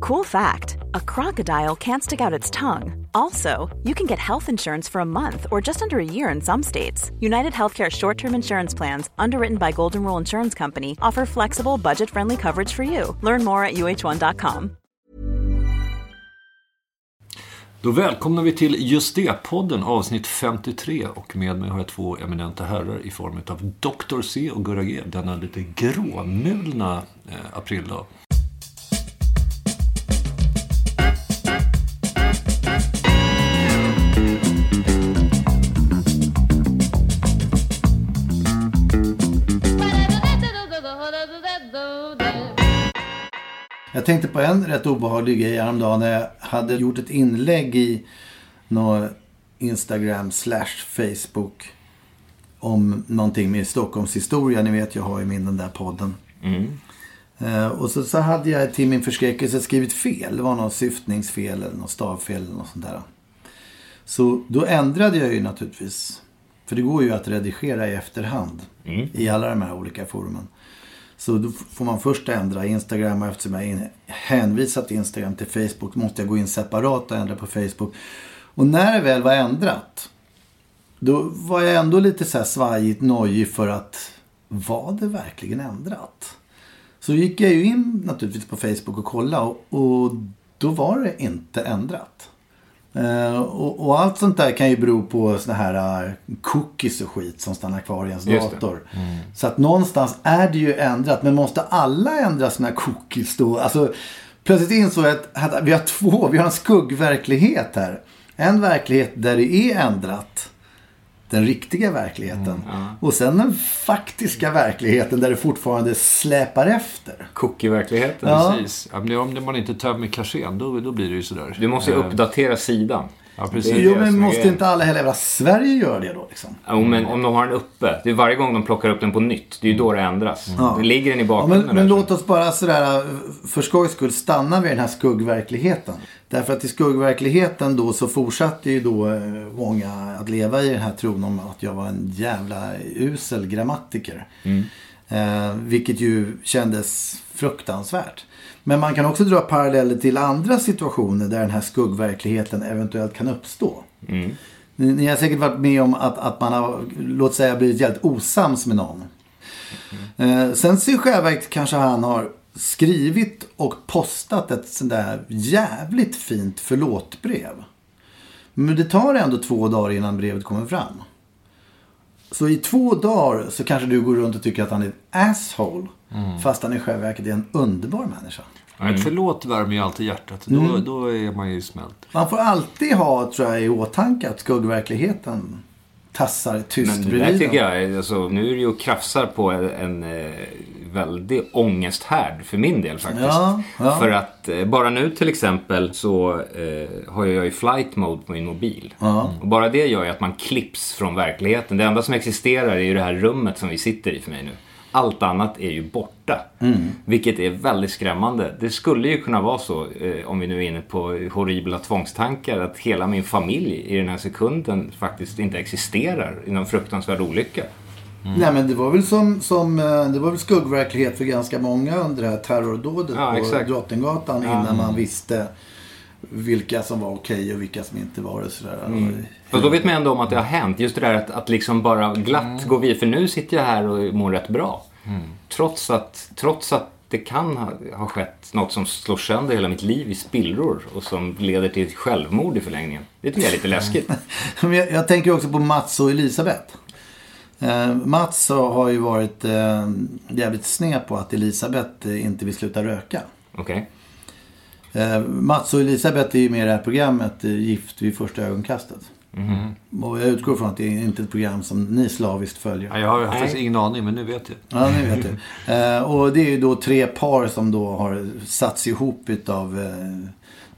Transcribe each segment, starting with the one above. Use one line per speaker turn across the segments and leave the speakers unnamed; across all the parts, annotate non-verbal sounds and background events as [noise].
Cool fact a crocodile can't stick out its tongue. Also, you can get health insurance for a month or just under a year in some states. United Healthcare short term insurance plans, underwritten by Golden Rule Insurance Company, offer flexible, budget friendly coverage for you. Learn more at uh1.com.
Då välkomnar vi till Just det-podden avsnitt 53 och med mig har jag två eminenta herrar i form av Dr. C och Gurra G denna lite gråmulna eh, aprildag.
Jag tänkte på en rätt obehaglig grej häromdagen när jag hade gjort ett inlägg i någon Instagram slash Facebook om någonting med Stockholms historia. Ni vet, jag har ju min den där podden. Eh, och så, så hade jag till min förskräckelse skrivit fel. Det var något syftningsfel eller något stavfel eller något sånt där. Så då ändrade jag ju naturligtvis. För det går ju att redigera i efterhand. I alla de här olika forumen. Så då får man först ändra Instagram och eftersom jag hänvisat Instagram till Facebook måste jag gå in separat och ändra på Facebook. Och när det väl var ändrat då var jag ändå lite så här svajigt nojig för att var det verkligen ändrat? Så gick jag ju in naturligtvis på Facebook och kollade och, och då var det inte ändrat. Eh, och, och allt sånt där kan ju bero på såna här uh, cookies och skit som stannar kvar i ens dator. Så att någonstans är det ju ändrat. Men måste alla ändra sina cookies då? Alltså, plötsligt insåg jag att, att vi har två, vi har en skuggverklighet här. En verklighet där det är ändrat. Den riktiga verkligheten. Och sen den faktiska verkligheten där det fortfarande släpar efter.
Cookie-verkligheten.
Ja.
Precis. Ja, om man inte tömmer kachén, då, då blir det ju sådär.
Du måste ju
Eh,
uppdatera sidan.
Ja, precis.
Jo, men måste inte alla hela jävla Sverige göra det då liksom?
Jo, men om de har den uppe. Det är varje gång de plockar upp den på nytt. Det är ju då det ändras.
Ja.
Det ligger den i
Ja,
bakgrunden.
men, men
där.
låt oss bara sådär för skojs skull stanna vid den här skuggverkligheten. Därför att i skuggverkligheten då så fortsatte ju då eh, många att leva i den här tron om att jag var en jävla usel grammatiker. Eh, vilket ju kändes fruktansvärt. Men man kan också dra paralleller till andra situationer där den här skuggverkligheten eventuellt kan uppstå. Ni, ni har säkert varit med om att, att man har, låt säga, blivit jävligt osams med någon. Eh, sen så i själva verket kanske han har skrivit och postat ett sånt där jävligt fint förlåtbrev. Men det tar ändå två dagar innan brevet kommer fram. Så i två dagar så kanske du går runt och tycker att han är ett asshole. Fast han i själva verket är en underbar människa.
Ja, Ett förlåt värmer ju alltid hjärtat. Då,
Mm.
då är man ju smält.
Man får alltid ha, tror jag, i åtanke att skuggverkligheten tassar tyst
Men det där
bredvid.
tycker jag, alltså, nu är det ju och krafsar på en, en eh, väldig ångesthärd för min del faktiskt.
Ja, ja.
För att eh, bara nu till exempel så eh, har jag ju flight mode på min mobil. Och bara det gör ju att man klipps från verkligheten. Det enda som existerar är ju det här rummet som vi sitter i för mig nu. Allt annat är ju borta. Vilket är väldigt skrämmande. Det skulle ju kunna vara så, eh, om vi nu är inne på horribla tvångstankar, att hela min familj i den här sekunden faktiskt inte existerar i någon fruktansvärd olycka.
Nej men det var väl som, som eh, det var väl skuggverklighet för ganska många under det här terrordådet
Ja,
på
exakt.
Drottninggatan innan man visste vilka som var okej och vilka som inte var det. Sådär.
Och då vet man ändå om att det har hänt. Just det där att, att liksom bara glatt gå vidare. För nu sitter jag här och mår rätt bra. Trots, att, trots att det kan ha, ha skett något som slår sönder hela mitt liv i spillror och som leder till självmord i förlängningen. Det tycker jag är lite [laughs] läskigt.
Men jag, jag tänker också på Mats och Elisabeth. Eh, Mats har ju varit eh, jävligt sned på att Elisabeth eh, inte vill sluta röka.
Okej?
Eh, Mats och Elisabeth är ju med i det här programmet eh, Gift vid första ögonkastet. Mm. Och jag utgår från att det är inte ett program som ni slaviskt följer.
Ja, jag har faktiskt ingen aning, men nu vet jag.
Ja, nu vet du. Eh, och det är ju då tre par som då har satts ihop utav eh,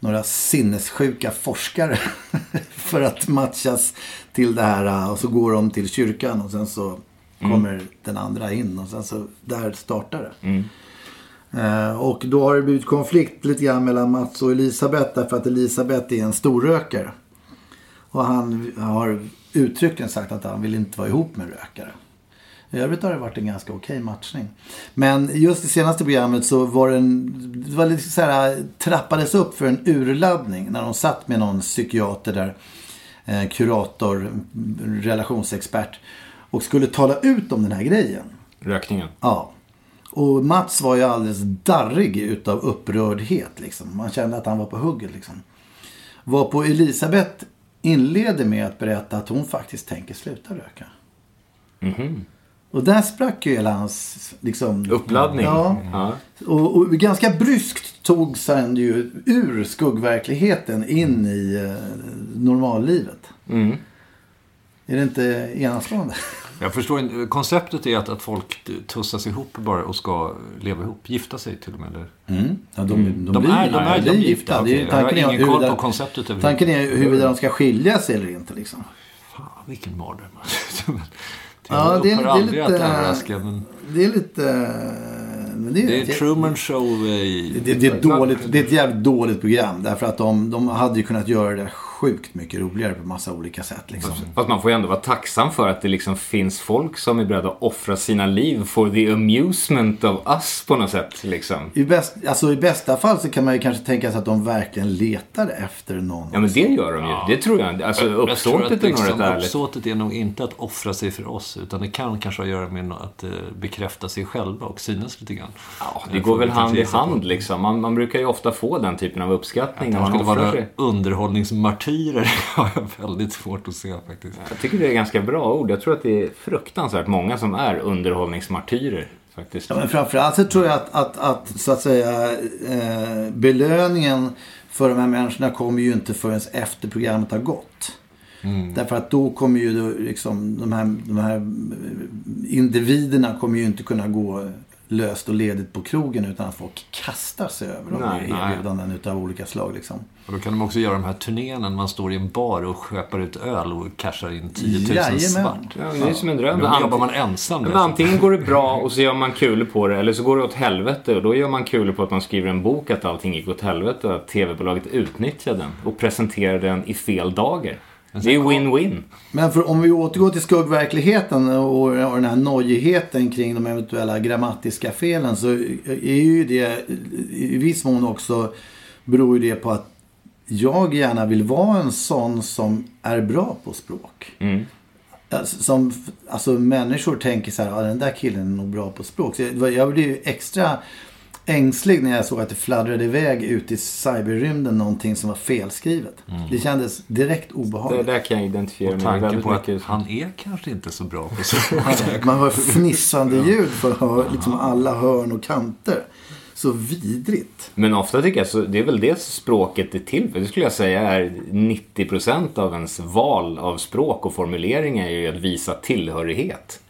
några sinnessjuka forskare. [laughs] för att matchas till det här. eh, Och så går de till kyrkan och sen så kommer den andra in. Och sen så, där startar det. Eh, och då har det blivit konflikt lite grann mellan Mats och Elisabeth. Därför att Elisabeth är en storrökare. Och han har uttryckligen sagt att han vill inte vara ihop med rökare. I övrigt har det varit en ganska okej matchning. Men just i senaste programmet så var det en, det var lite så här, trappades upp för en urladdning när de satt med någon psykiater där, eh, kurator, relationsexpert och skulle tala ut om den här grejen.
Rökningen.
Ja. Och Mats var ju alldeles darrig utav upprördhet liksom. Man kände att han var på hugget liksom. Var på Elisabeth inleder med att berätta att hon faktiskt tänker sluta röka. Och där sprack ju hela hans liksom,
Uppladdning.
Ja.
Ja.
Och, och ganska bryskt tog sen ju ur skuggverkligheten in i eh, normallivet.
Mm.
Är det inte enastående?
Jag förstår inte. Konceptet är att, att folk tussas ihop bara och ska leva ihop. Gifta sig till och med. Eller?
Mm. Ja, de, de,
De
blir,
är, de är,
de
de
blir
gifta.
Det är,
okej. Jag har
tanken, är
ingen koll på konceptet
tanken är huruvida de ska skilja sig eller inte. Liksom.
Fan, vilken mardröm.
Ja, det är- det är
aldrig
lite-
att överraska, men
Det är lite... Men det, är,
det är Truman Show i...
det, det, är dåligt, det är ett jävligt dåligt program. Därför att de, de hade ju kunnat göra det sjukt mycket roligare på massa olika sätt. Liksom.
Fast man får ju ändå vara tacksam för att det liksom finns folk som är beredda att offra sina liv for the amusement of us på något sätt. Liksom.
I, bäst, alltså, I bästa fall så kan man ju kanske tänka sig att de verkligen letar efter någon.
Ja men det gör de ju. Det tror jag. Alltså
Jag tror att
uppsåtet är nog rätt
liksom,
ärligt.
uppsåtet är nog inte att offra sig för oss. Utan det kan kanske ha att göra med att eh, bekräfta sig själva och synas lite grann.
Ja, det går väl hand i hand liksom. Man, man brukar ju ofta få den typen av uppskattning
De
man
skulle vara
offrar
underhållningsmartyrer [laughs] har jag väldigt svårt att se faktiskt.
Jag tycker det är ganska bra ord. Jag tror att det är fruktansvärt många som är underhållningsmartyrer. Faktiskt.
Ja, men framförallt så tror jag att, att, att så att säga eh, belöningen för de här människorna kommer ju inte förrän efter programmet har gått. Därför att då kommer ju då, liksom, de, här, de här individerna kommer ju inte kunna gå löst och ledigt på krogen utan att folk kastar sig över dem
Nej,
med
nej.
erbjudanden utav olika slag. Liksom.
Och då kan de också göra de här turnéerna när man står i en bar och sköpar ut öl och cashar in 10 000
Jajamän.
svart.
Ja, det är som en dröm.
Då jobbar man ensam.
Men antingen går det bra och så gör man kul på det eller så går det åt helvete och då gör man kul på att man skriver en bok att allting gick åt helvete och att tv-bolaget utnyttjar den och presenterar den i fel dager. Det är ju win-win.
Men för, om vi återgår till skuggverkligheten och, och den här nojigheten kring de eventuella grammatiska felen så är ju det i viss mån också beror ju det på att jag gärna vill vara en sån som är bra på språk. Alltså, Som, alltså människor tänker så här, ja, den där killen är nog bra på språk. Så jag, jag blev ju extra ängslig när jag såg att det fladdrade iväg ut i cyberrymden någonting som var felskrivet. Det kändes direkt
Det
obehagligt.
där kan jag identifiera
Och
mig
tanken
väldigt
på att
mycket.
han är kanske inte så bra på [laughs] så.
Man hör fnissande ljud för liksom alla hörn och kanter. Så vidrigt.
Men ofta tycker jag så det är väl det språket är till för. Det skulle jag säga är 90% av ens val av språk och formuleringar är ju att visa tillhörighet.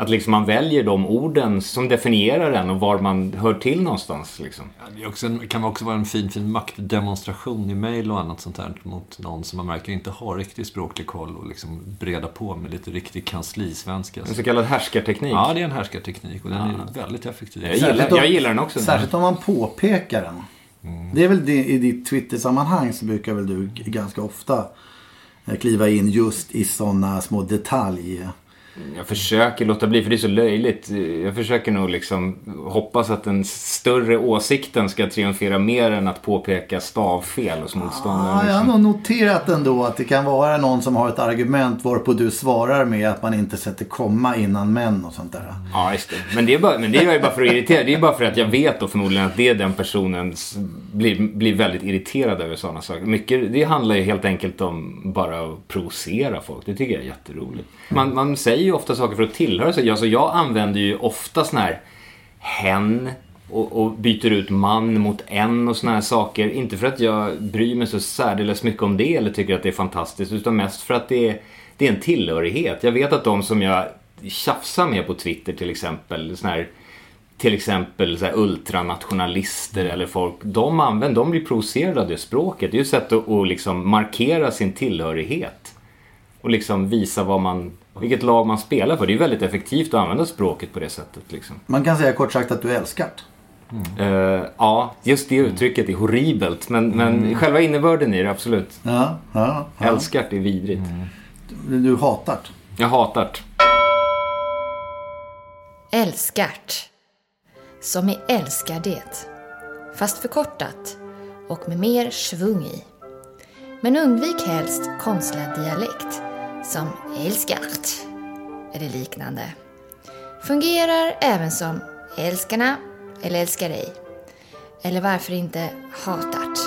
Att liksom man väljer de orden som definierar en och var man hör till någonstans. Liksom.
Ja, Det också en, kan också vara en fin, fin maktdemonstration i mejl och annat sånt här mot någon som man märker inte har riktig språklig koll och liksom breda på med lite riktig kanslisvenska.
En så kallad härskarteknik.
Ja, det är en härskarteknik och den är väldigt effektiv.
Jag gillar, jag gillar den också.
Särskilt om man påpekar den. Det är väl det, i ditt Twitter-sammanhang så brukar väl du ganska ofta eh, kliva in just i sådana små detalj...
Jag försöker låta bli, för det är så löjligt. Jag försöker nog liksom hoppas att den större åsikten ska triumfera mer än att påpeka stavfel hos motståndaren.
Ah, jag har nog noterat ändå att det kan vara någon som har ett argument varpå du svarar med att man inte sätter komma innan män och sånt där.
Ja, just det. Men det, är bara, men det gör jag ju bara för att irritera. Det är bara för att jag vet då förmodligen att det är den personen blir, blir väldigt irriterad över sådana saker. Mycket, det handlar ju helt enkelt om bara att provocera folk. Det tycker jag är jätteroligt. Man, man säger ju ofta saker för att tillhöra sig. Alltså jag använder ju ofta sån här hen och, och byter ut man mot en och såna här saker. Inte för att jag bryr mig så särdeles mycket om det eller tycker att det är fantastiskt utan mest för att det är, det är en tillhörighet. Jag vet att de som jag tjafsar med på Twitter till exempel, sån här till exempel så här ultranationalister eller folk, de använder, de blir provocerade av det språket. Det är ju ett sätt att, att liksom markera sin tillhörighet. Och liksom visa vad man, vilket lag man spelar för. Det är väldigt effektivt att använda språket på det sättet. Liksom.
Man kan säga kort sagt att du älskar
mm. uh, Ja, just det uttrycket är horribelt. Men, mm. men själva innebörden i det, absolut.
Ja, ja,
ja. Älskart är vidrigt.
Mm. Du hatar?
Jag hatar.
Älskart som i älskar det, fast förkortat och med mer svung i. Men undvik helst konstlad dialekt som älskart eller liknande. Fungerar även som älskarna eller älskar dig. Eller varför inte hatart.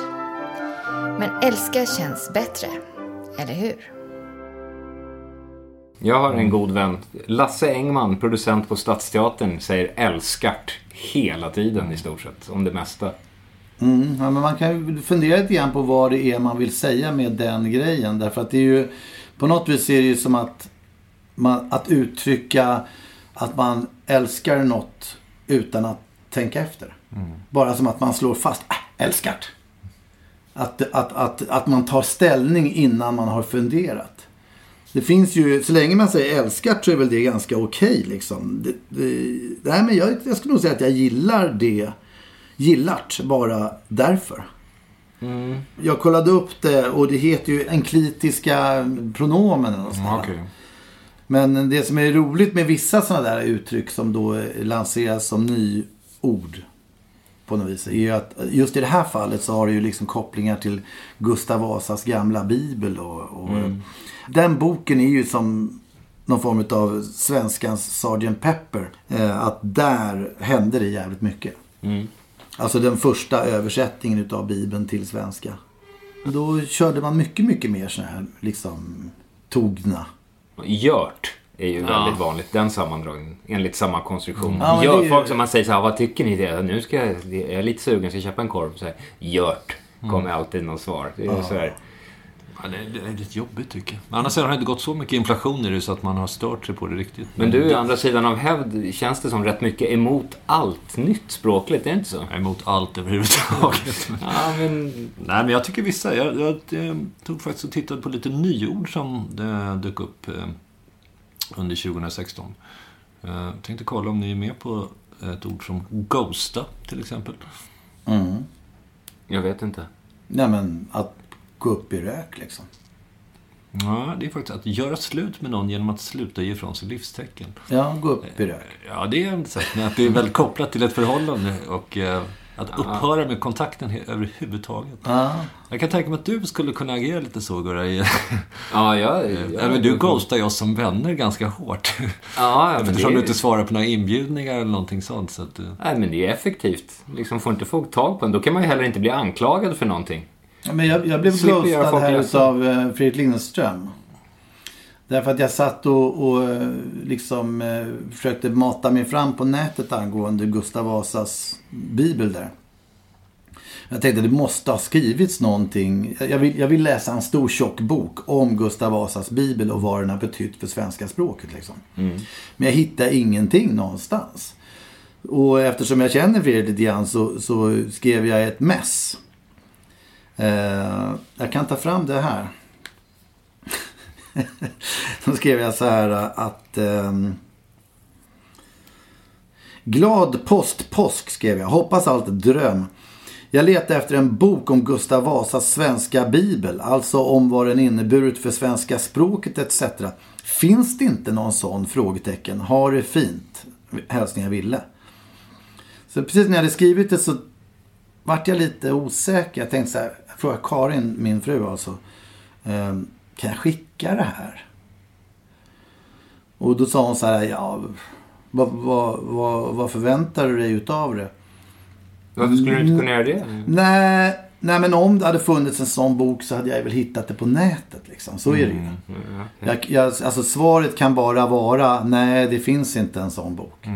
Men älska känns bättre, eller hur?
Jag har en god vän, Lasse Engman, producent på Stadsteatern, säger älskart hela tiden i stort sett, om det mesta.
Mm, ja, men man kan ju fundera lite grann på vad det är man vill säga med den grejen. Därför att det är ju, på något vis är det ju som att, man, att uttrycka att man älskar något utan att tänka efter. Mm. Bara som att man slår fast, äh, älskart. Att, att, att, att man tar ställning innan man har funderat. Det finns ju, så länge man säger älskat så är väl det ganska okej okay, liksom. Det, det, nej, men jag, jag skulle nog säga att jag gillar det. Gillart bara därför. Mm. Jag kollade upp det och det heter ju enklitiska pronomen. Och mm, okay. Men det som är roligt med vissa sådana där uttryck som då lanseras som nyord på något vis är ju att just i det här fallet så har det ju liksom kopplingar till Gustav Vasas gamla bibel och, och mm. Den boken är ju som någon form av svenskans Sgt. Pepper. Eh, att där hände det jävligt mycket. Mm. Alltså den första översättningen utav Bibeln till svenska. Då körde man mycket, mycket mer sådana här liksom togna.
Gört är ju ja. väldigt vanligt, den sammandragningen. Enligt samma konstruktion. Ja, Gör, ju... Folk som man säger så här, vad tycker ni? Det? Nu ska jag, jag är lite sugen, ska köpa en korv. Så här, Gört, kommer mm. alltid någon svar. Det är ja. så här,
Ja, det, är, det är lite jobbigt tycker jag. Men annars har det inte gått så mycket inflation i det så att man har stört sig på det riktigt.
Men du, å andra sidan av hävd, känns det som rätt mycket emot allt nytt språkligt, är det inte så?
Emot allt överhuvudtaget. [laughs]
ja, men...
Nej, men jag tycker vissa. Jag, jag, jag tog faktiskt och tittade på lite nyord som det dök upp eh, under 2016. Jag eh, tänkte kolla om ni är med på ett ord som ghosta, till exempel.
Mm.
Jag vet inte.
Nej, men att gå upp i rök liksom.
Ja, det är faktiskt att göra slut med någon genom att sluta ge ifrån sig livstecken.
Ja, gå upp i rök.
Ja, det är en sak. Men att det är väl kopplat till ett förhållande och eh, att upphöra med kontakten överhuvudtaget.
Ja.
Jag kan tänka mig att du skulle kunna agera lite så, Gurra.
Ja, jag... [laughs]
Eller du ghostar ju oss som vänner ganska hårt.
Ja, [laughs]
Eftersom det... du inte svarar på några inbjudningar eller någonting sånt. Så att...
Nej, men det är effektivt. Liksom, får inte folk tag på en, då kan man ju heller inte bli anklagad för någonting.
Men jag, jag blev ghostad här utav eh, Fredrik Lindström. Därför att jag satt och, och eh, liksom eh, försökte mata mig fram på nätet angående Gustav Vasas bibel där. Jag tänkte att det måste ha skrivits någonting. Jag vill, jag vill läsa en stor tjock bok om Gustav Vasas bibel och vad den har betytt för svenska språket. Liksom.
Mm.
Men jag hittade ingenting någonstans. Och eftersom jag känner Fredrik lite grann så, så skrev jag ett mess Eh, jag kan ta fram det här. [laughs] Då skrev jag så här eh, att eh, Glad post påsk skrev jag. Hoppas allt dröm. Jag letar efter en bok om Gustav Vasas svenska bibel. Alltså om vad den inneburit för svenska språket etc. Finns det inte någon sån? Frågetecken. Har det fint. Hälsningar Ville. Så precis när jag hade skrivit det så vart jag lite osäker. Jag tänkte så här frågade Karin, min fru alltså. Ehm, kan jag skicka det här? Och då sa hon så här, ja, vad, vad, vad, vad förväntar du dig utav det?
Varför skulle du inte kunna göra det?
Nej, nej, men om det hade funnits en sån bok så hade jag väl hittat det på nätet. Liksom. Så är det ju. Mm, okay. jag, jag, alltså, svaret kan bara vara, nej det finns inte en sån bok.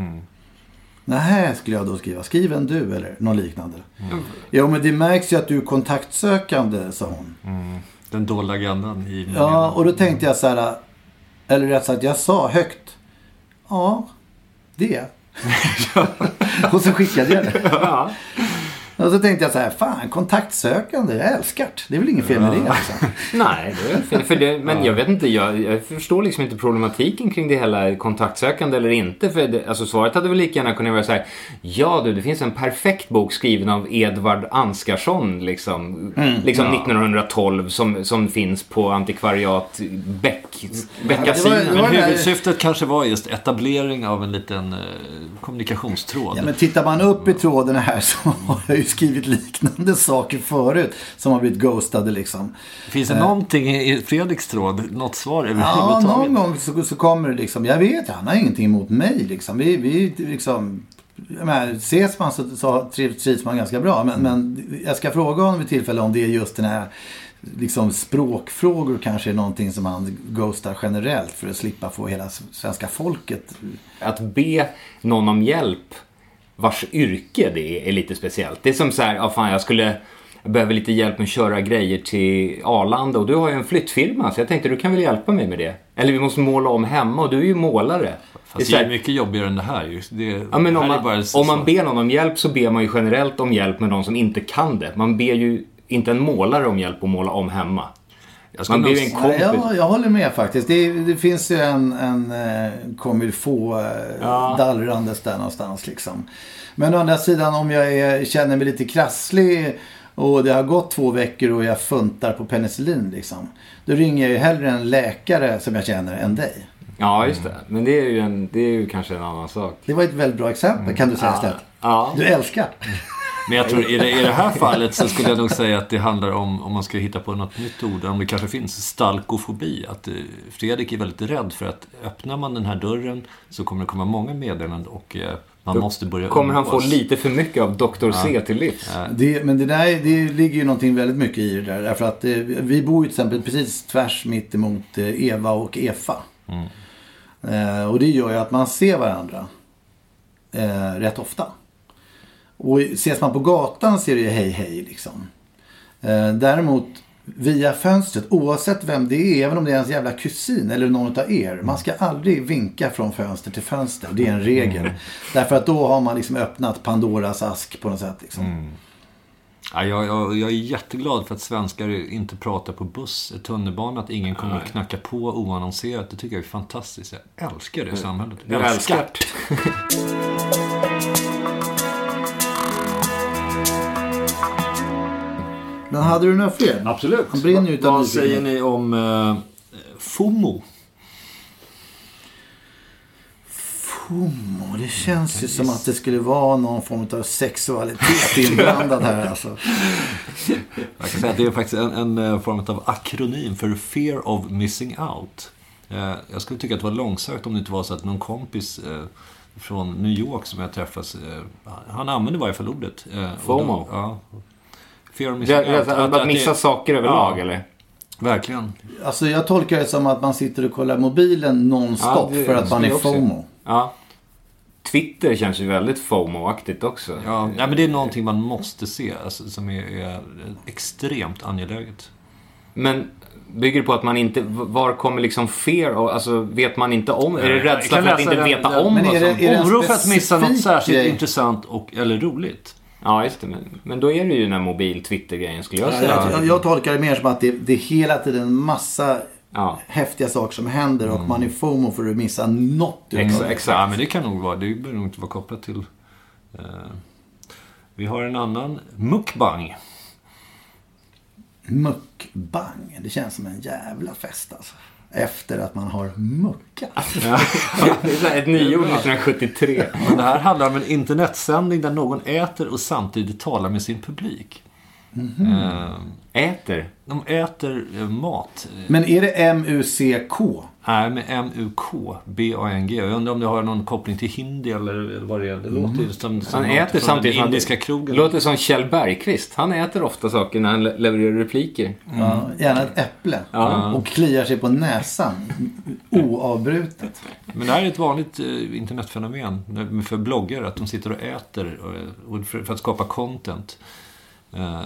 Mm.
Nej, skulle jag då skriva. Skriv en du eller något liknande. Mm. Ja, men det märks ju att du är kontaktsökande, sa hon.
Mm. Den dolda agendan i
Ja, och då tänkte jag så här. Eller rätt sagt, jag sa högt. Ja, det. [laughs] och så skickade jag det. Ja. Och så tänkte jag så här, fan kontaktsökande, jag älskar det. Det är väl inget fel med det liksom. [laughs]
Nej, det är fel. För det, men jag vet inte, jag, jag, förstår liksom inte problematiken kring det hela kontaktsökande eller inte. För det, alltså svaret hade väl lika gärna kunnat vara så här, ja du, det finns en perfekt bok skriven av Edvard Anskarsson liksom, mm, liksom ja. 1912 som, som finns på antikvariat Beck, Beckasinen.
Men huvudsyftet kanske var just etablering av en liten eh, kommunikationstråd.
Ja, men tittar man upp i tråden här så har jag ju skrivit liknande saker förut som har blivit ghostade liksom.
Finns det eh. någonting i Fredriks tråd? Något svar
överhuvudtaget? Ja, någon gång så, så kommer det liksom. Jag vet, han har ingenting emot mig liksom. Vi, vi liksom men, ses man så, så trivs man ganska bra. Men, men jag ska fråga honom vid tillfälle om det är just den här liksom språkfrågor kanske är någonting som han ghostar generellt för att slippa få hela svenska folket.
Att be någon om hjälp vars yrke det är, är lite speciellt. Det är som så här, ja fan jag skulle jag behöver lite hjälp med att köra grejer till Arlanda och du har ju en flyttfirma så jag tänkte du kan väl hjälpa mig med det. Eller vi måste måla om hemma och du är ju målare.
Fast det är, mycket jobbigare än det här ju. Det,
ja, men om, man, om man ber någon om hjälp så ber man ju generellt om hjälp med någon som inte kan det. Man ber ju inte en målare om hjälp att måla om hemma.
Man blir en kompis. Ja, jag håller med faktiskt. Det, det finns ju en, en eh, kommer få eh, ja. dallrandes där någonstans liksom. Men å andra sidan om jag är, känner mig lite krasslig och det har gått två veckor och jag funtar på penicillin liksom. Då ringer jag ju hellre en läkare som jag känner än dig.
Ja, just det. Men det är ju, en, det är ju kanske en annan sak.
Det var ett väldigt bra exempel kan du säga ja. istället. Ja. Du älskar.
Men jag tror i det, i det här fallet så skulle jag nog säga att det handlar om, om man ska hitta på något nytt ord, om det kanske finns stalkofobi. Att eh, Fredrik är väldigt rädd för att öppnar man den här dörren så kommer det komma många meddelanden och eh, man Då måste börja
Kommer han få lite för mycket av Dr. C ja. till livs?
Det, men det där det ligger ju någonting väldigt mycket i det där. Därför att eh, vi bor ju till exempel precis tvärs mitt emot Eva och Efa. Mm. Eh, och det gör ju att man ser varandra eh, rätt ofta. Och ses man på gatan ser det ju hej hej liksom. Eh, däremot via fönstret, oavsett vem det är, även om det är ens jävla kusin eller någon av er. Man ska aldrig vinka från fönster till fönster. Det är en regel. Mm. Därför att då har man liksom öppnat Pandoras ask på något sätt. Liksom. Mm.
Ja, jag, jag, jag, är jätteglad för att svenskar inte pratar på buss, tunnelbana, att ingen kommer att knacka på oannonserat. Det tycker jag är fantastiskt. Jag älskar det samhället.
Jag älskar det. [laughs]
Men hade du några fler?
Absolut. Han brinner utan Vad säger ni om eh, FOMO?
FOMO, det känns ju som att det skulle vara någon form av sexualitet inblandad här alltså. [laughs]
Jag kan säga att det är faktiskt en, en eh, form av akronym för Fear of Missing Out. Eh, jag skulle tycka att det var långsökt om det inte var så att någon kompis eh, från New York som jag träffas, han använde i varje fall ordet.
FOMO? Då, ja, Fear of missing out. Att, att, missa det, saker överlag ja, eller?
Verkligen.
Alltså jag tolkar det som att man sitter och kollar mobilen nonstop ja, för att man är FOMO.
Ja. Twitter känns ju väldigt FOMO-aktigt också.
Ja, ja, men det är någonting man måste se, alltså, som är, är extremt angeläget.
Men bygger det på att man inte, var kommer liksom fear, alltså vet man inte om, är det rädsla för att inte veta om? Men
är det, är det Oro för att missa något särskilt grej? intressant och, eller roligt?
Ja, just det. Men, men då är det ju den här mobil-Twitter-grejen skulle jag säga.
Ja, jag, jag, tolkar det mer som att det, det är hela tiden en massa ja. häftiga saker som händer och mm. man är FOMO för att missa något.
Exakt. Exakt. Ja, men det kan nog vara. Det behöver nog inte vara kopplat till... Uh, vi har en annan. Mukbang.
Mukbang. Det känns som en jävla fest alltså efter att man har muckat. [laughs]
Ja, det är ett nyord 1973.
Men det här handlar om en internetsändning där någon äter och samtidigt talar med sin publik. Eh,
Äter?
de äter eh, mat.
Men är det M-U-C-K?
Nej, med M-U-K, B-A-N-G. Jag undrar om det har någon koppling till hindi eller, vad det är. Det låter ju som, som
Han äter samtidigt
indiska
det
krogen.
låter som Kjell Bergqvist. Han äter ofta saker när han le- levererar repliker.
Ja, gärna ett äpple. Och kliar sig på näsan. Oavbrutet.
Men det här är ett vanligt eh, internetfenomen för bloggare. Att de sitter och äter och, och för, för att skapa content. Eh,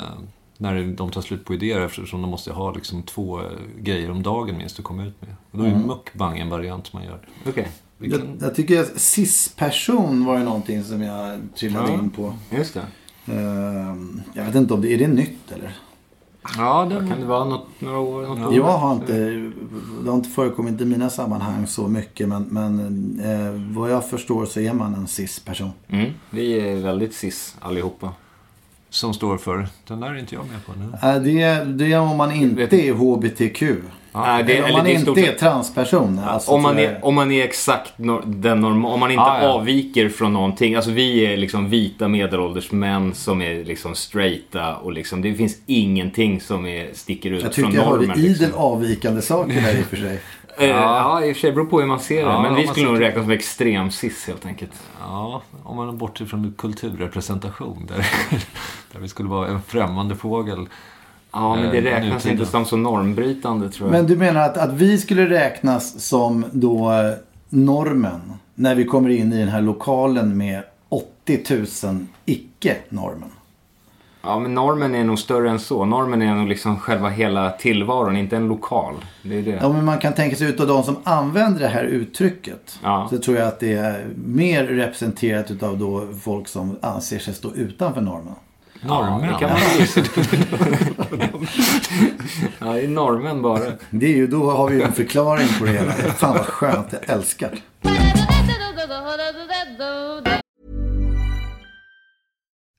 när de tar slut på idéer eftersom de måste ha liksom två eh, grejer om dagen minst att komma ut med. Och då är
Mm.
mukbang en variant man gör.
Okej,
Vi
Jag,
kan-
jag tycker att cis-person var ju någonting som jag trillade
Ja.
in på.
just det.
Ehm, jag vet inte om det är det nytt eller?
Ja, den,
Kan det vara något, några år? Något år?
Jag har inte, det har inte förekommit i mina sammanhang så mycket men, men eh, vad jag förstår så är man en cis-person.
Mm. Vi är väldigt cis allihopa.
Som står för, den där är inte jag med på nu.
Äh, det, är- det är om man inte är HBTQ.
Nej, det,
eller om
eller
man
det är
inte
stort
är transperson. Alltså,
om, man
jag.
är, om man är exakt nor- den norma, om man inte
Ah, ja.
avviker från någonting. Alltså vi är liksom vita medelålders män som är liksom straighta och liksom det finns ingenting som är, sticker ut
jag
från
tycker jag
normen.
hörde idel
liksom.
avvikande saker där i och för sig.
Eh, ja, i och för sig beror på hur man ser det.
Ja,
men vi skulle nog räknas som extrem cis helt enkelt.
Ja, om man är bortsett från kulturrepresentation. Där, [laughs] där vi skulle vara en främmande fågel.
Ja, men det
Eh,
räknas
nutiden.
inte som så normbrytande tror jag.
Men du menar att, att vi skulle räknas som då eh, normen när vi kommer in i den här lokalen med 80 000 icke-normen?
Ja, men normen är nog större än så. Normen är nog liksom själva hela tillvaron, inte en lokal. Det är det.
Ja, men man kan tänka sig utav de som använder det här uttrycket.
Ja.
Så tror jag att det är mer representerat utav då folk som anser sig stå utanför normen.
Norrmän.
Det kan man [laughs] Ja, det är normen bara.
Det är ju, då har vi ju en förklaring på det hela. Fan vad skönt, jag älskar det. [laughs]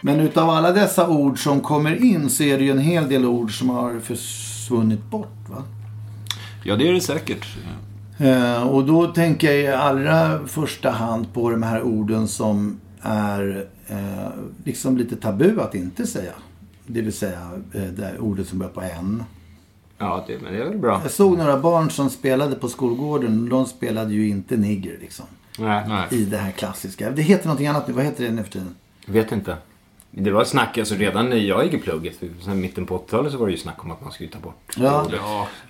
Men utav alla dessa ord som kommer in så är det ju en hel del ord som har försvunnit bort. Va?
Ja, det är det säkert.
Eh, och då tänker jag i allra första hand på de här orden som är eh, liksom lite tabu att inte säga. Det vill säga eh, det ordet som börjar på N.
Ja, det, men det är väl bra.
Jag såg några barn som spelade på skolgården. De spelade ju inte nigger liksom.
Nej,
Nej.
I det här klassiska. Det heter någonting annat nu. Vad heter det nu för tiden?
vet inte. Det var snack, alltså redan när jag gick i plugget, sen mitten på 80-talet så var det ju snack om att man skulle ta bort
Ja.
ordet.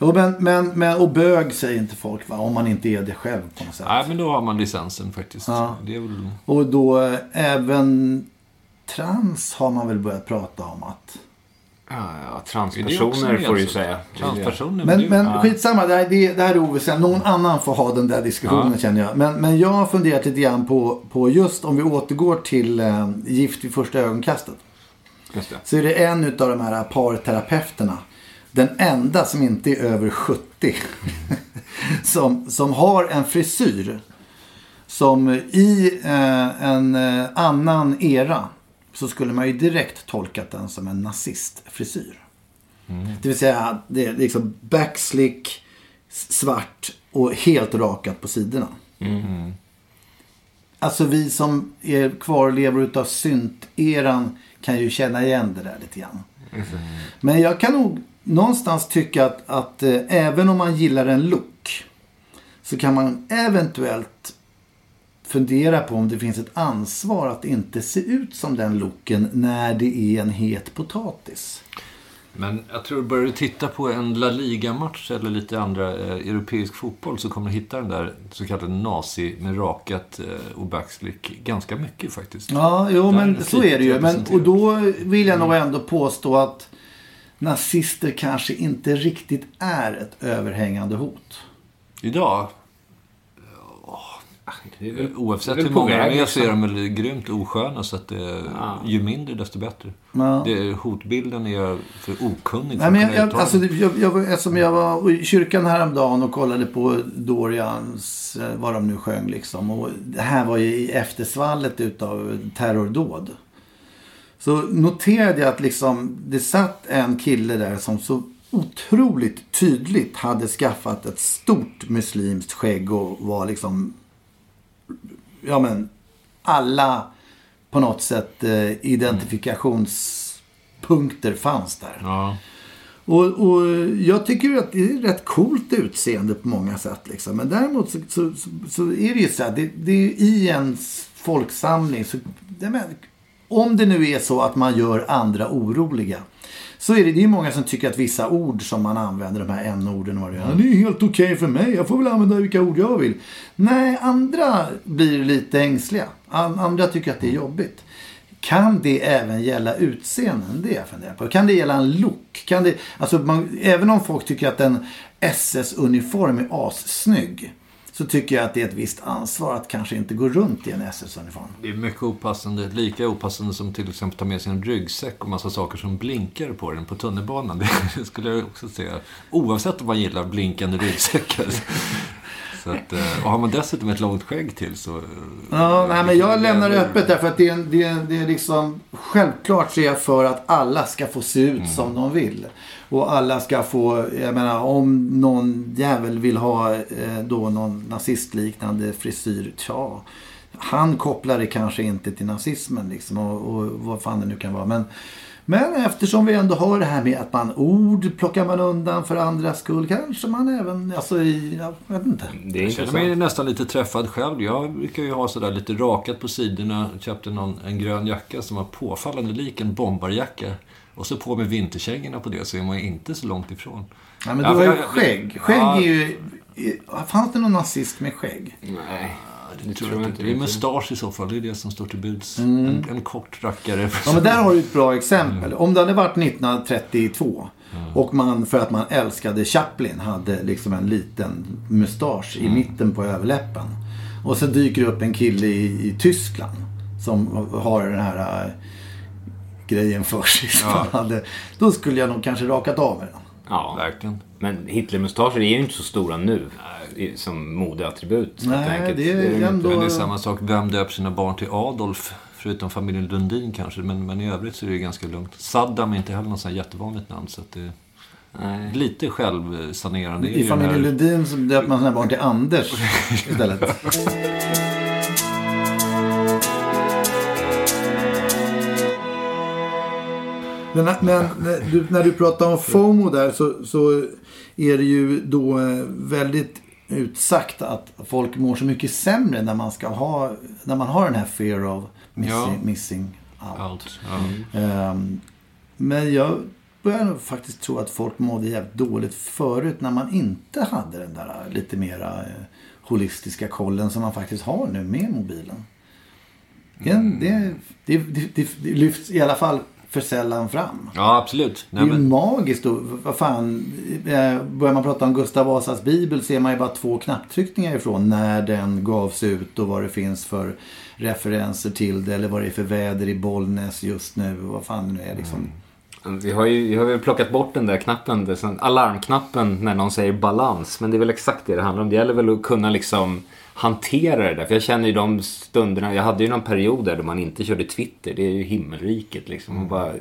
Jo, men, men, men, och bög säger inte folk va? Om man inte är det själv på något sätt.
Nej, men då har man licensen faktiskt.
Ja.
Det är väl...
Och då eh, även trans har man väl börjat prata om att...
Ja, ja, transpersoner får du ju säga.
Transpersoner.
Men, men skitsamma, det här, det, det här är oväsentligt. Någon annan får ha den där diskussionen känner jag. Men, men jag har funderat lite grann på, på just om vi återgår till eh, Gift vid första ögonkastet.
Just det.
Så är det en utav de här parterapeuterna. Den enda som inte är över 70. [laughs] som, som har en frisyr. som i eh, en eh, annan era så skulle man ju direkt tolkat den som en nazistfrisyr. Det vill säga det är liksom backslick, svart och helt rakat på sidorna. Alltså vi som är kvarlevor utav synt-eran kan ju känna igen det där lite grann. Men jag kan nog någonstans tycka att, att eh, även om man gillar en look så kan man eventuellt fundera på om det finns ett ansvar att inte se ut som den looken när det är en het potatis.
Men jag tror, börjar du titta på en La Liga-match eller lite andra eh, europeisk fotboll så kommer du hitta den där så kallade nazi med rakat eh, och backslick ganska mycket faktiskt.
Ja, jo
Där
men
är
så är det ju. Men, och då vill jag nog ändå påstå att nazister kanske inte riktigt är ett överhängande hot.
Idag,
Det är väl-
oavsett
det är
hur många
väg,
är så är
liksom.
de väl grymt osköna. Så att det, ju mindre desto bättre.
Ja.
Det, hotbilden är jag för okunnig för
Nej,
att
men jag, jag, alltså, jag, jag, eftersom jag var i kyrkan häromdagen och kollade på Dorians, eh, vad de nu sjöng liksom. Och det här var ju i eftersvallet utav terrordåd. Så noterade jag att liksom, det satt en kille där som så otroligt tydligt hade skaffat ett stort muslimskt skägg och var liksom, ja men, alla på något sätt eh, identifikationspunkter fanns där.
Ja.
Och, och jag tycker att det är rätt coolt utseende på många sätt. Liksom. Men däremot så, så, så, så är det ju så här. Det, det är i en folksamling. Så, det men, om det nu är så att man gör andra oroliga. Så är det, det är många som tycker att vissa ord som man använder, de här n-orden och vad det är. Det är helt okej för mig. Jag får väl använda vilka ord jag vill. Nej, andra blir lite ängsliga. An- Andra tycker att det är jobbigt. Kan det även gälla utseenden? Det jag funderar på. Kan det gälla en look? Kan det, alltså man, även om folk tycker att en SS-uniform är assnygg. Så tycker jag att det är ett visst ansvar att kanske inte gå runt i en SS-uniform.
Det är mycket opassande. Lika opassande som till exempel ta med sig en ryggsäck och massa saker som blinkar på den på tunnelbanan. [laughs] Det skulle jag också säga. Oavsett om man gillar blinkande ryggsäckar. Så att, eh, och har man dessutom ett långt skägg till så... eh,
Ja, nej, men jag lämnar det öppet därför att det är, det, är, det är liksom Självklart så är jag för att alla ska få se ut som de vill. Och alla ska få, jag menar om någon jävel vill ha eh, då någon nazistliknande frisyr, tja. Han kopplar det kanske inte till nazismen liksom och, och vad fan det nu kan vara. Men, men eftersom vi ändå har det här med att man ord plockar man undan för andras skull. Kanske man även, alltså i, jag vet inte.
Det är
Jag känner mig nästan lite träffad själv. Jag brukar ju ha sådär lite rakat på sidorna. Köpte någon, en grön jacka som var påfallande lik en bombarjacka. Och så på med vinterkängorna på det så är man ju inte så långt ifrån.
Ja, men du har ju skägg. Skägg
Ja.
är ju... Fanns det någon nazist med skägg?
Nej,
Det tror jag inte. Det är mustasch i så fall. Det är det som står till buds.
Mm.
En, en kort rackare.
Ja, men där har du ett bra exempel. Om det hade varit 1932 och man för att man älskade Chaplin hade liksom en liten mustasch i mitten på överläppen. Och så dyker det upp en kille i, i Tyskland som har den här äh, grejen för sig. han hade, då skulle jag nog kanske rakat av med den.
Ja,
Verkligen.
men Hitlermustascher är ju inte så stora nu i- som modeattribut.
Nej, det är ändå-
Men det är samma sak. Vem döper sina barn till Adolf? Förutom familjen Lundin kanske. Men, men i övrigt så är det ganska lugnt. Saddam är inte heller något sånt jättevanligt namn. Så att det
Nej.
lite självsanerande.
I familjen
här-
Lundin så döper man sina barn till Anders [laughs] istället. Men, men när, du, när du pratar om FOMO där så, så är det ju då eh, väldigt utsagt att folk mår så mycket sämre när man ska ha, när man har den här fear of missing,
Ja.
missing out.
Ja.
Ehm, men jag börjar nog faktiskt tro att folk mådde jävligt dåligt förut när man inte hade den där lite mera eh, holistiska kollen som man faktiskt har nu med mobilen. Det, det, det, det, det lyfts i alla fall för sällan fram.
ja, absolut.
Det
Nej,
är ju
men,
magiskt. Och, vad fan, eh, börjar man prata om Gustav Vasas bibel så är man ju bara två knapptryckningar ifrån när den gavs ut och vad det finns för referenser till det eller vad det är för väder i Bollnäs just nu och vad fan det nu är liksom.
Vi har ju vi har väl plockat bort den där knappen, alarmknappen när någon säger balans. Men det är väl exakt det det handlar om. Det gäller väl att kunna liksom hantera det där. För jag känner ju de stunderna, jag hade ju någon period där då man inte körde Twitter. Det är ju himmelriket liksom. Man bara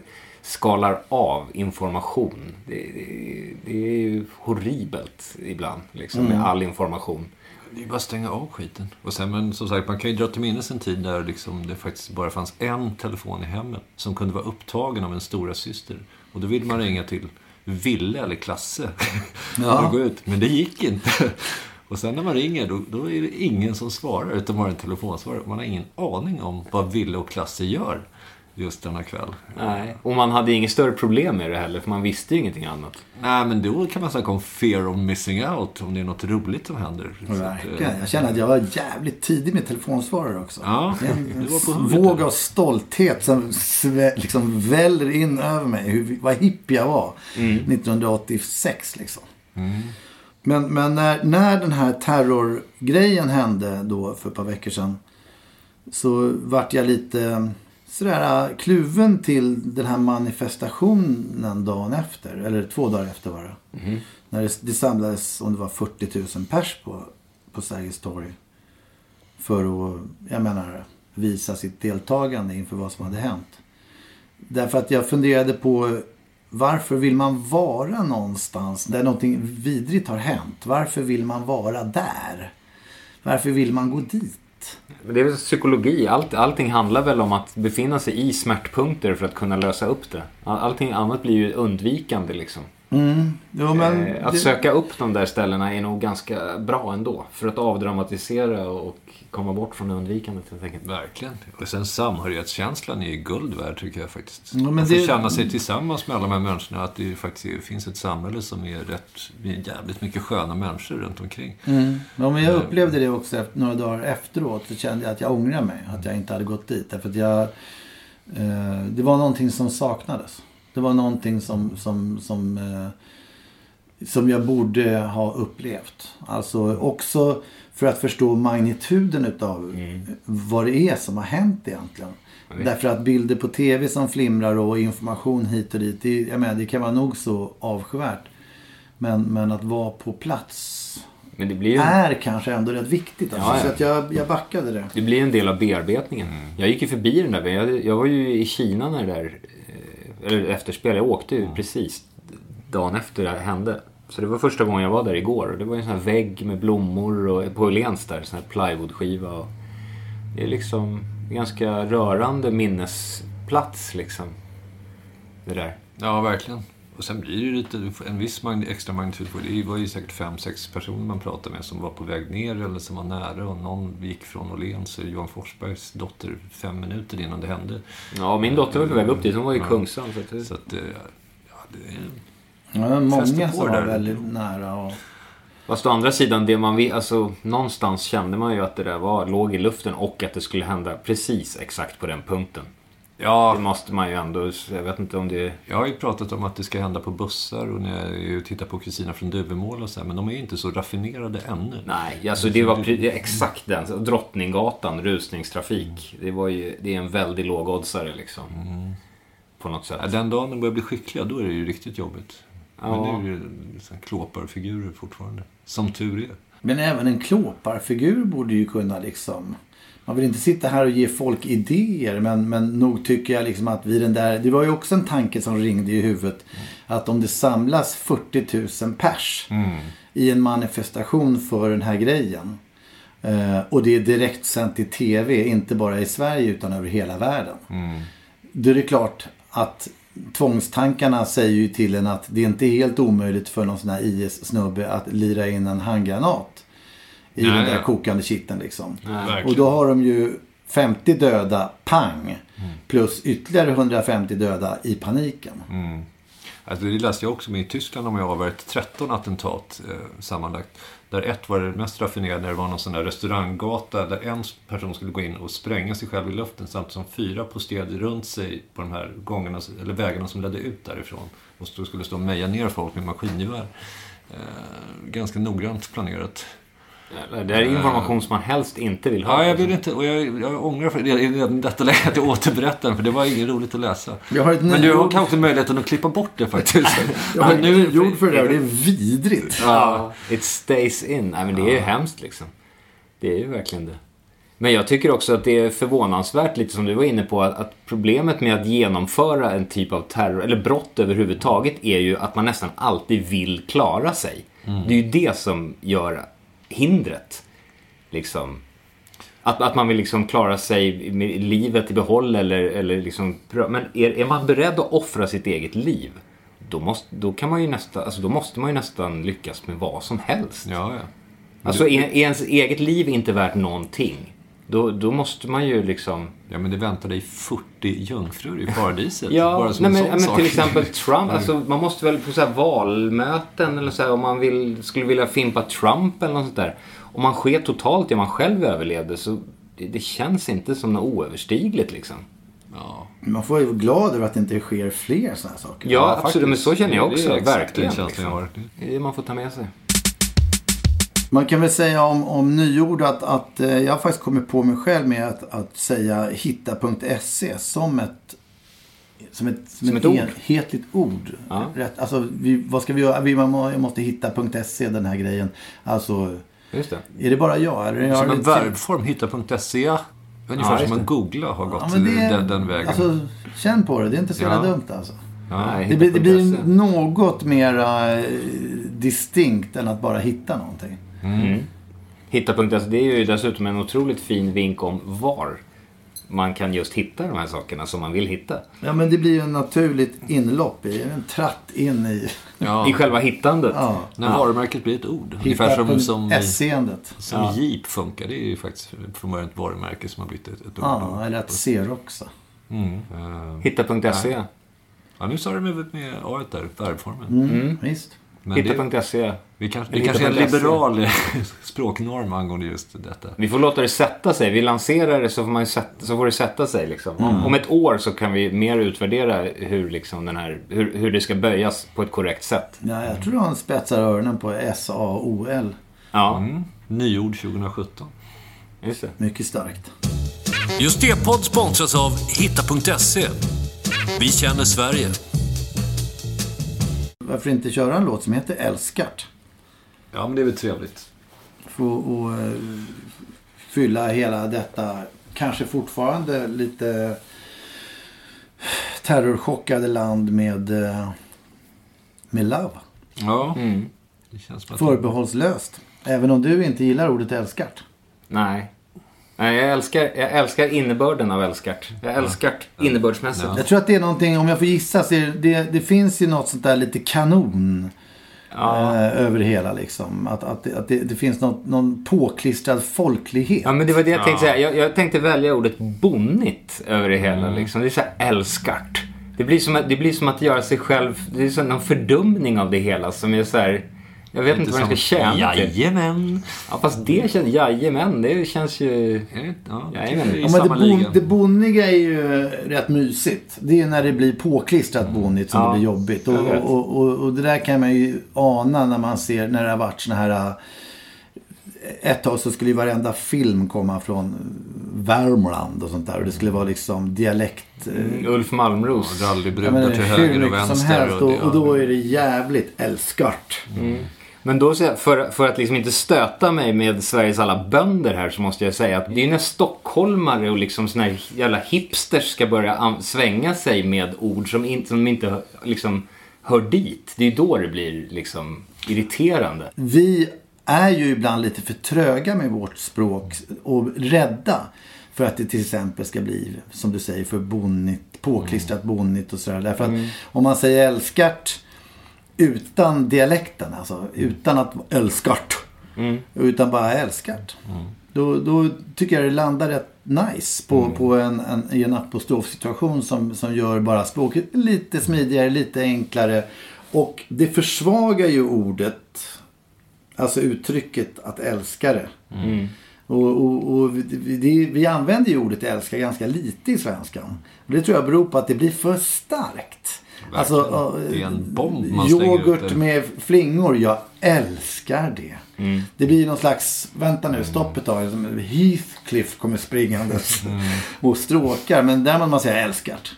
skalar av information. Det, det, det är ju horribelt ibland liksom med all information.
Det är bara att stänga av skiten. Och sen, men som sagt, man kan ju dra till minnes en tid där liksom det faktiskt bara fanns en telefon i hemmet som kunde vara upptagen av en stora syster. Och då ville man ringa till Ville eller Klasse.
Ja. [laughs]
och gå ut. Men det gick inte. Och sen när man ringer, då, då är det ingen som svarar, utan bara en telefonsvarare. Man har ingen aning om vad Ville och Klasse gör just denna kväll.
Nej. Och man hade inget större problem med det heller, för man visste ju ingenting annat.
Nej, men då kan man snacka om fear of missing out, om det är något roligt som händer. Att, eh,
Verkligen. Jag känner att jag var jävligt tidig med telefonsvarare också.
Ja,
en våg av stolthet som liksom väller in över mig. Hur, vad hipp jag var 1986 liksom. Men, men när, när den här terrorgrejen hände då för ett par veckor sedan. Så vart jag lite sådär kluven till den här manifestationen dagen efter. Eller två dagar efter var det. När det, det samlades, om det var 40 000 pers på, på Sergels torg. För att, jag menar, visa sitt deltagande inför vad som hade hänt. Därför att jag funderade på varför vill man vara någonstans där någonting vidrigt har hänt? Varför vill man vara där? Varför vill man gå dit?
Men det är väl psykologi. Allt, allting handlar väl om att befinna sig i smärtpunkter för att kunna lösa upp det. Allting annat blir ju undvikande liksom.
Jo, men
Eh, att
det-
söka upp de där ställena är nog ganska bra ändå. För att avdramatisera och komma bort från undvikandet helt enkelt.
Verkligen. Och sen samhörighetskänslan är ju guld värd tycker jag faktiskt.
Ja, men
får
det-
känna sig tillsammans med alla de här människorna. Att det faktiskt finns ett samhälle som är rätt, är jävligt mycket sköna människor runt omkring.
Ja, men jag upplevde det också efter, några dagar efteråt. Så kände jag att jag ångrar mig. Att jag inte hade gått dit. Därför att jag... Eh, det var någonting som saknades. Det var någonting som... som, som eh, som jag borde ha upplevt. Alltså också för att förstå magnituden utav vad det är som har hänt egentligen. Därför att bilder på tv som flimrar och information hit och dit. Det, jag menar, det kan vara nog så avskyvärt. Men, men att vara på plats
ju
är kanske ändå rätt viktigt. Alltså,
Ja, ja.
Så att jag, jag backade det.
det blir en del av bearbetningen. Jag gick ju förbi den där. Jag, jag var ju i Kina när det där... Eller efterspel. Jag åkte ju precis dagen efter det här hände. Så det var första gången jag var där igår. Och det var en sån här vägg med blommor och på Åhléns där. Sån här plywoodskiva. Och det är liksom en ganska rörande minnesplats liksom. Det där.
Ja, verkligen. Och sen blir det ju lite, en viss magn, extra magnitud. på Det Det var ju säkert fem, sex personer man pratade med som var på väg ner eller som var nära. Och någon gick från Åhléns, Johan Forsbergs dotter, fem minuter innan det hände.
Ja, min dotter var på väg upp dit. Hon var i Kungsan. Så att det...
Så att, eh, ja, det är...
Ja, många som var
där.
väldigt nära. Och...
Fast å andra sidan, det man vill, alltså någonstans kände man ju att det där var, låg i luften och att det skulle hända precis exakt på den punkten. Det
Ja,
måste man ju ändå, jag vet inte om det...
jag har ju pratat om att det ska hända på bussar och när jag är tittar på Kristina från Duvemåla och så här, men de är ju inte så raffinerade ännu.
Nej, alltså det var det är exakt den. Drottninggatan, rusningstrafik. Det var ju, det är en väldigt lågoddsare liksom. På något sätt.
Ja, Den dagen de börjar bli skickliga, då är det ju riktigt jobbigt. Men
Ja.
det är ju så här klåparfigurer fortfarande. Som tur är.
Men även en klåparfigur borde ju kunna liksom... Man vill inte sitta här och ge folk idéer men, men nog tycker jag liksom att vi den där... Det var ju också en tanke som ringde i huvudet. Att om det samlas 40 000 pers i en manifestation för den här grejen. Eh, och det är direkt sänt i tv, inte bara i Sverige utan över hela världen. Då är det klart att tvångstankarna säger ju till en att det är inte helt omöjligt för någon sån här IS-snubbe att lira in en handgranat i
Nej,
den där
ja.
kokande kitteln liksom.
Verkligen.
Och då har de ju 50 döda, pang. Plus ytterligare 150 döda i paniken.
Alltså, det läste jag också med i Tyskland om jag har varit 13 attentat eh, sammanlagt. Där ett var det mest raffinerade det var någon sån där restauranggata där en person skulle gå in och spränga sig själv i luften samtidigt som fyra posterade runt sig på de här gångarna, eller vägarna som ledde ut därifrån. Och så skulle stå och meja ner folk med maskingevär. Eh, ganska noggrant planerat.
Det är information som man helst inte vill ha.
Ja, jag vill inte, och jag, jag ångrar för det, i detta läge [laughs] att jag återberättar den, för det var inget roligt att läsa.
Jag har ett
Men du har kanske möjligheten att klippa bort det faktiskt. [laughs]
Jag har
nu-
nyord för det där och det är vidrigt.
Ja, it stays in. Nej, men det är ju hemskt liksom. Det är ju verkligen det. Men jag tycker också att det är förvånansvärt, lite som du var inne på, att, att problemet med att genomföra en typ av terror, eller brott överhuvudtaget, är ju att man nästan alltid vill klara sig. Det är ju det som gör hindret. Liksom. Att, att man vill liksom klara sig med livet i behåll eller, eller liksom... Men är, är man beredd att offra sitt eget liv, då, måste, då, kan man ju nästan, alltså då måste man ju nästan lyckas med vad som helst.
Ja, ja.
Alltså är, är ens eget liv inte värt någonting, då, då måste man ju liksom...
Ja, men det väntar dig 40 jungfrur i paradiset.
Ja,
bara som
nej,
en
men,
sån
men
sak.
till exempel [laughs] Trump. Alltså, man måste väl på så här valmöten eller så här, om man vill, skulle vilja fimpa Trump eller något sånt där. Om man sker totalt, ja man själv överlevde, så det, det känns inte som något oöverstigligt liksom.
Ja.
Man får ju vara glad över att det inte sker fler sådana här saker.
Ja, absolut. Men så känner jag
Det
också. verkligen. Liksom. Det är det man får ta med sig.
Man kan väl säga om, om nyord att, att eh, jag har faktiskt kommit på mig själv med att, att säga hitta.se som ett som ett, som
Som
ett,
ett ord.
enhetligt ord.
Ja.
Rätt, alltså, vi, vad ska vi göra? Vi man må- måste hitta.se den här grejen. Alltså,
Just det.
är det bara jag? Eller
Som en
lite-
verbform, hitta.se. Ungefär
Ja,
som att googla har gått
Ja, det,
den, den vägen.
Alltså, känn på det. Det är inte så jävla
Ja.
dumt alltså.
Nej,
Det blir, det blir
hitta.se.
något mer eh, distinkt än att bara hitta någonting.
Hitta.se, det är ju dessutom en otroligt fin vink om var man kan just hitta de här sakerna som man vill hitta.
Ja, men det blir ju en naturligt inlopp i en tratt in i
ja.
I själva hittandet.
ja,
När varumärket blir ett ord. Ungefär som, som,
hitta.se-andet.
som Jeep funkar. Det är ju faktiskt från början ett varumärke som har blivit ett, ett ord.
Ja, eller att Xeroxa.
Mm.
Hitta.se.
Ja, nu sa du med, med A där, verbformen.
Mm, Visst.
Hitta.se.
vi kanske,
Eller
det kanske är en
hitta.se.
liberal [laughs] språknorm angående just detta.
Vi får låta det sätta sig. Vi lanserar det så får, man sätta, så får det sätta sig. Liksom.
Mm.
Om ett år så kan vi mer utvärdera hur, liksom den här, hur, hur det ska böjas på ett korrekt sätt.
Ja, jag tror han spetsar öronen på S-A-O-L.
Ja,
Mm. Nyord 2017.
just det.
Mycket starkt.
Just det podd sponsras av hitta.se. Vi känner Sverige.
Varför inte köra en låt som heter Älskart?
Ja, men det är väl trevligt.
Få och, eh, fylla hela detta, kanske fortfarande lite terrorchockade land med, eh, med love.
Ja,
Mm.
det känns som att...
Förbehållslöst. Även om du inte gillar ordet älskart.
Nej. Nej, jag älskar, jag älskar innebörden av älskart. Jag älskar innebördsmässigt.
Jag tror att det är någonting, om jag får gissa, så är det, det, det finns ju något sånt där lite kanon.
Ja.
Eh, över det hela liksom. Att, att, det, att det, det finns något, någon påklistrad folklighet.
Ja, men det var det jag tänkte säga. Jag, jag tänkte välja ordet bonnigt över det hela.
Mm.
Liksom. Det är så här älskart. Det blir, som att, det blir som att göra sig själv... Det är som en fördumning av det hela som är så här... Jag vet inte vad den ska tjäna till.
Jajamän.
Ja, fast det känns... Jajamän, det känns ju...
Ja,
Jajamän.
det
Ja, men det, bon, det bonniga är ju rätt mysigt. Det är när det blir påklistrat bonnigt som
Ja,
det blir jobbigt. Och, och, och, och det där kan man ju ana när man ser när det har varit såna här... äh, Ett tag så skulle ju varenda film komma från Värmland och sånt där. Och det skulle vara liksom dialekt... äh,
Ulf Malmros.
jag
Rallybrudar till
hur
höger och
mycket som
vänster.
helst. Och, och då är det jävligt älskart.
Men då, för, för att liksom inte stöta mig med Sveriges alla bönder här så måste jag säga att det är när stockholmare och liksom såna här jävla hipsters ska börja svänga sig med ord som, in, som inte liksom hör dit. Det är då det blir liksom irriterande.
Vi är ju ibland lite för tröga med vårt språk och rädda för att det till exempel ska bli, som du säger, för bonnigt, påklistrat bonnigt och sådär. Därför att om man säger älskart utan dialekten, alltså utan att älskart, utan bara älskart. Då, då tycker jag det landar rätt nice på, på en, en, i en apostrofsituation som, som gör bara språket lite smidigare, lite enklare. Och det försvagar ju ordet Alltså uttrycket att älska det. Och, och, och vi, det, vi använder ju ordet älska ganska lite i svenskan. Och det tror jag beror på att det blir för starkt. Alltså,
Det är en bomb man ut
yoghurt
där.
med flingor, jag älskar det. Det blir någon slags, vänta nu, stopp ett tag. Heathcliff kommer springandes och stråkar. Men där måste man säga älskart.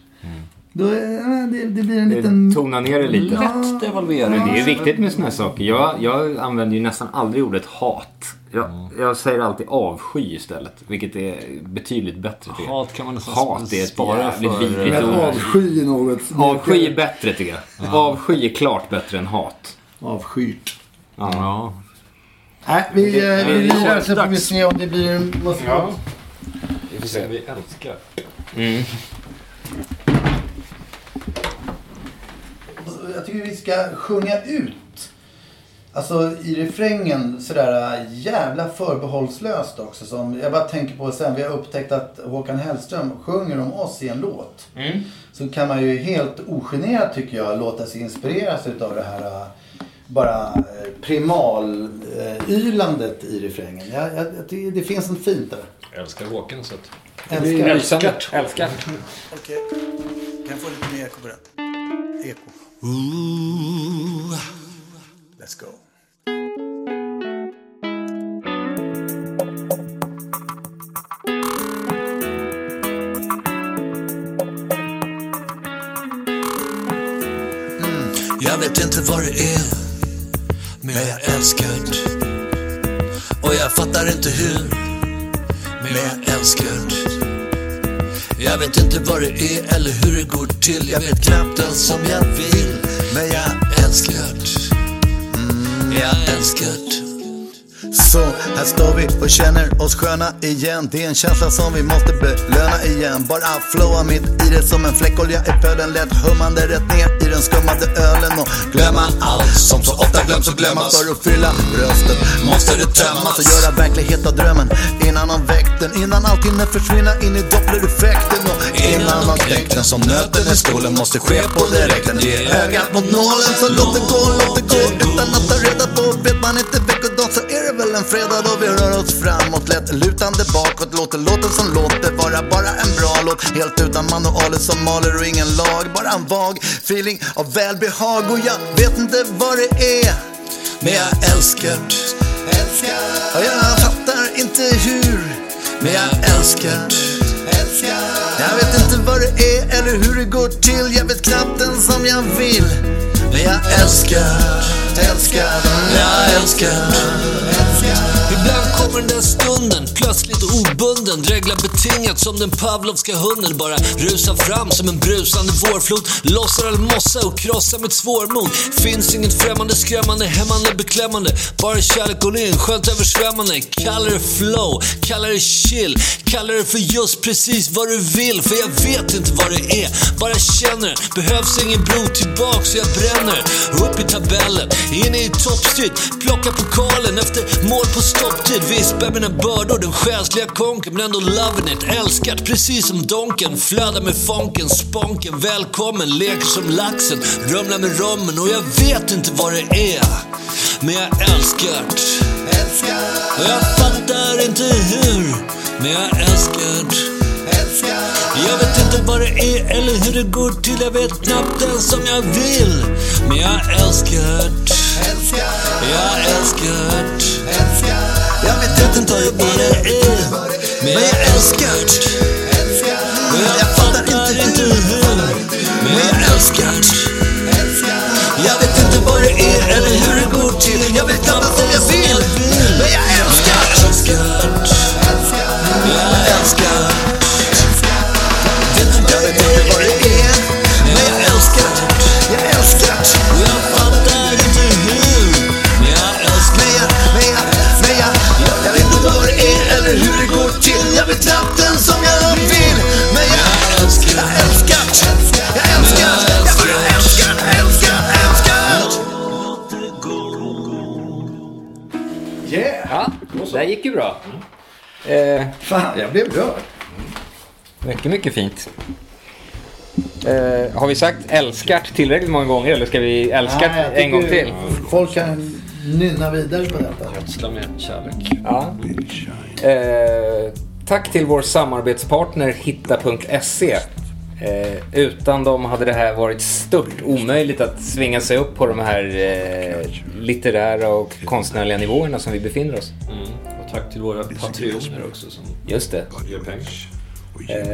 Då, är- det, det blir en liten...
Tona ner det lite.
Lätt devalvering.
Men det är viktigt med såna här saker. Jag, jag använder ju nästan aldrig ordet hat. Jag, jag säger alltid avsky istället. Vilket är betydligt bättre tycker jag.
Hat kan man nästan
Hat är ett
spara för,
vidrigt
Men
ord.
avsky är något...
Avsky är bättre tycker jag. Avsky är klart bättre än hat.
Avskyrt.
Ja.
Nej, vi, eh, vi
vi
kör
kör
så får vi se om det blir en...
Ja.
Vi får se. Vi älskar.
Mm.
Jag tycker vi ska sjunga ut. Alltså i refrängen sådär jävla förbehållslöst också. Som jag bara tänker på sen. Vi har upptäckt att Håkan Hellström sjunger om oss i en låt. Så kan man ju helt ogenerat tycker jag låta sig inspireras utav det här bara primal-ylandet i refrängen. Jag, jag, jag, det finns något fint där.
Jag älskar Håkan så att...
Älskar.
Älskar. Älskar. [laughs]
Okej. Kan jag få lite mer eko Ooh. Let's go. Mm.
Jag vet inte vad det är Men jag älskar det Och jag fattar inte hur Men jag älskar det jag vet inte vad det är eller hur det går till. Jag vet knappt ens som jag vill. Men jag älskar det mm, Jag älskar det
så här står vi och känner oss sköna igen. Det är en känsla som vi måste belöna igen. Bara flowa mitt i det som en fläckolja i pölen Lätt hummande rätt ner i den skummade ölen. Och glömma allt som så ofta glöms och glömmas. För att fylla bröstet måste det tömmas. Och göra verklighet av drömmen innan han väckt den. Innan allt hinner försvinna in i dopplereffekten Och innan man knäckt den som nöten i skolan Måste ske på direkten. Ge ögat mot nålen så låt det gå, låt det gå. Utan att ta reda på vet man inte så är det väl en fredag då vi rör oss framåt. Lätt lutande bakåt Låter låten som låter vara bara en bra låt. Helt utan manualer som maler och ingen lag Bara en vag feeling av välbehag. Och jag vet inte vad det är
Men jag älskar
Älskar. Och jag fattar inte hur
Men jag älskar.
Älskar. Jag vet inte vad det är eller hur det går till. Jag vet knappt ens som jag vill
jag älskar
Älskar
Jag älskar Ibland kommer den där stunden, plötsligt obunden. Dreglar betingat som den pavlovska hunden. Bara rusar fram som en brusande vårflod. Lossar all mossa och krossar mitt svårmod. Finns inget främmande, skrämmande, hämmande, beklämmande. Bara kärlek och in, skönt översvämmande. Kallar det flow, kallar det chill. Kallar det för just precis vad du vill. För jag vet inte vad det är, bara känner det Behövs ingen bro tillbaks. Så jag bränner upp i tabellen, inne i toppstrid Plocka pokalen efter mål på stopptid. Visst bär mina bördor, den själsliga konken Men ändå loving it, älskat precis som donken. Flödar med fonken, sponken. Välkommen, leker som laxen. Rumlar med rommen och jag vet inte vad det är. Men jag älskar.
Älskar.
Jag fattar inte hur. Men jag älskar
Älskar
jag vet inte vad det är eller hur det går till. Jag vet knappt ens som jag vill. Men jag älskar
Älskar.
Jag älskar
Älskar.
Jag vet inte vad det är. Men jag älskar.
Älskar
Och jag fattar inte hur. Men jag älskar Jag vet inte vad det är eller hur det går till. Jag vet knappt som jag vill jag
blev rörd.
mycket, mycket fint. Eh, har vi sagt älskat tillräckligt många gånger eller ska vi älskat
Nej, jag
en gång till?
Folk kan nynna vidare på detta.
Gödsla med kärlek.
Ja. Eh, tack till vår samarbetspartner Hitta.se. Eh, utan dem hade det här varit stört omöjligt att svinga sig upp på de här eh, litterära och konstnärliga nivåerna som vi befinner oss.
Mm. Tack till våra patrioner också som
Just det.
ger pengar.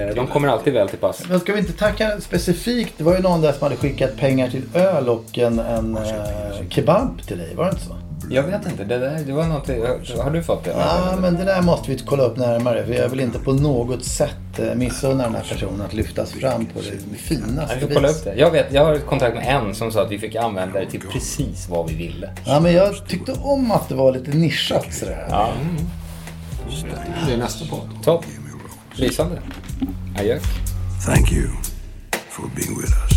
Eh, de kommer alltid väl till pass.
Men ska vi inte tacka specifikt? Det var ju någon där som hade skickat pengar till öl och en, en eh, kebab till dig. Var det inte så?
Jag vet inte. Det, där, det var någonting. Har du fått det?
Ja, men det där måste vi kolla upp närmare. För jag vill inte på något sätt eh, missunna den här personen att lyftas fram på det finaste
Jag får kolla upp det. Jag, vet, jag har kontakt med en som sa att vi fick använda det till precis vad vi ville.
Ja, men jag tyckte om att det var lite nischat sådär.
Ja.
Det är nästa podd.
Topp. Lysande. Adjö.
Thank you for being with us.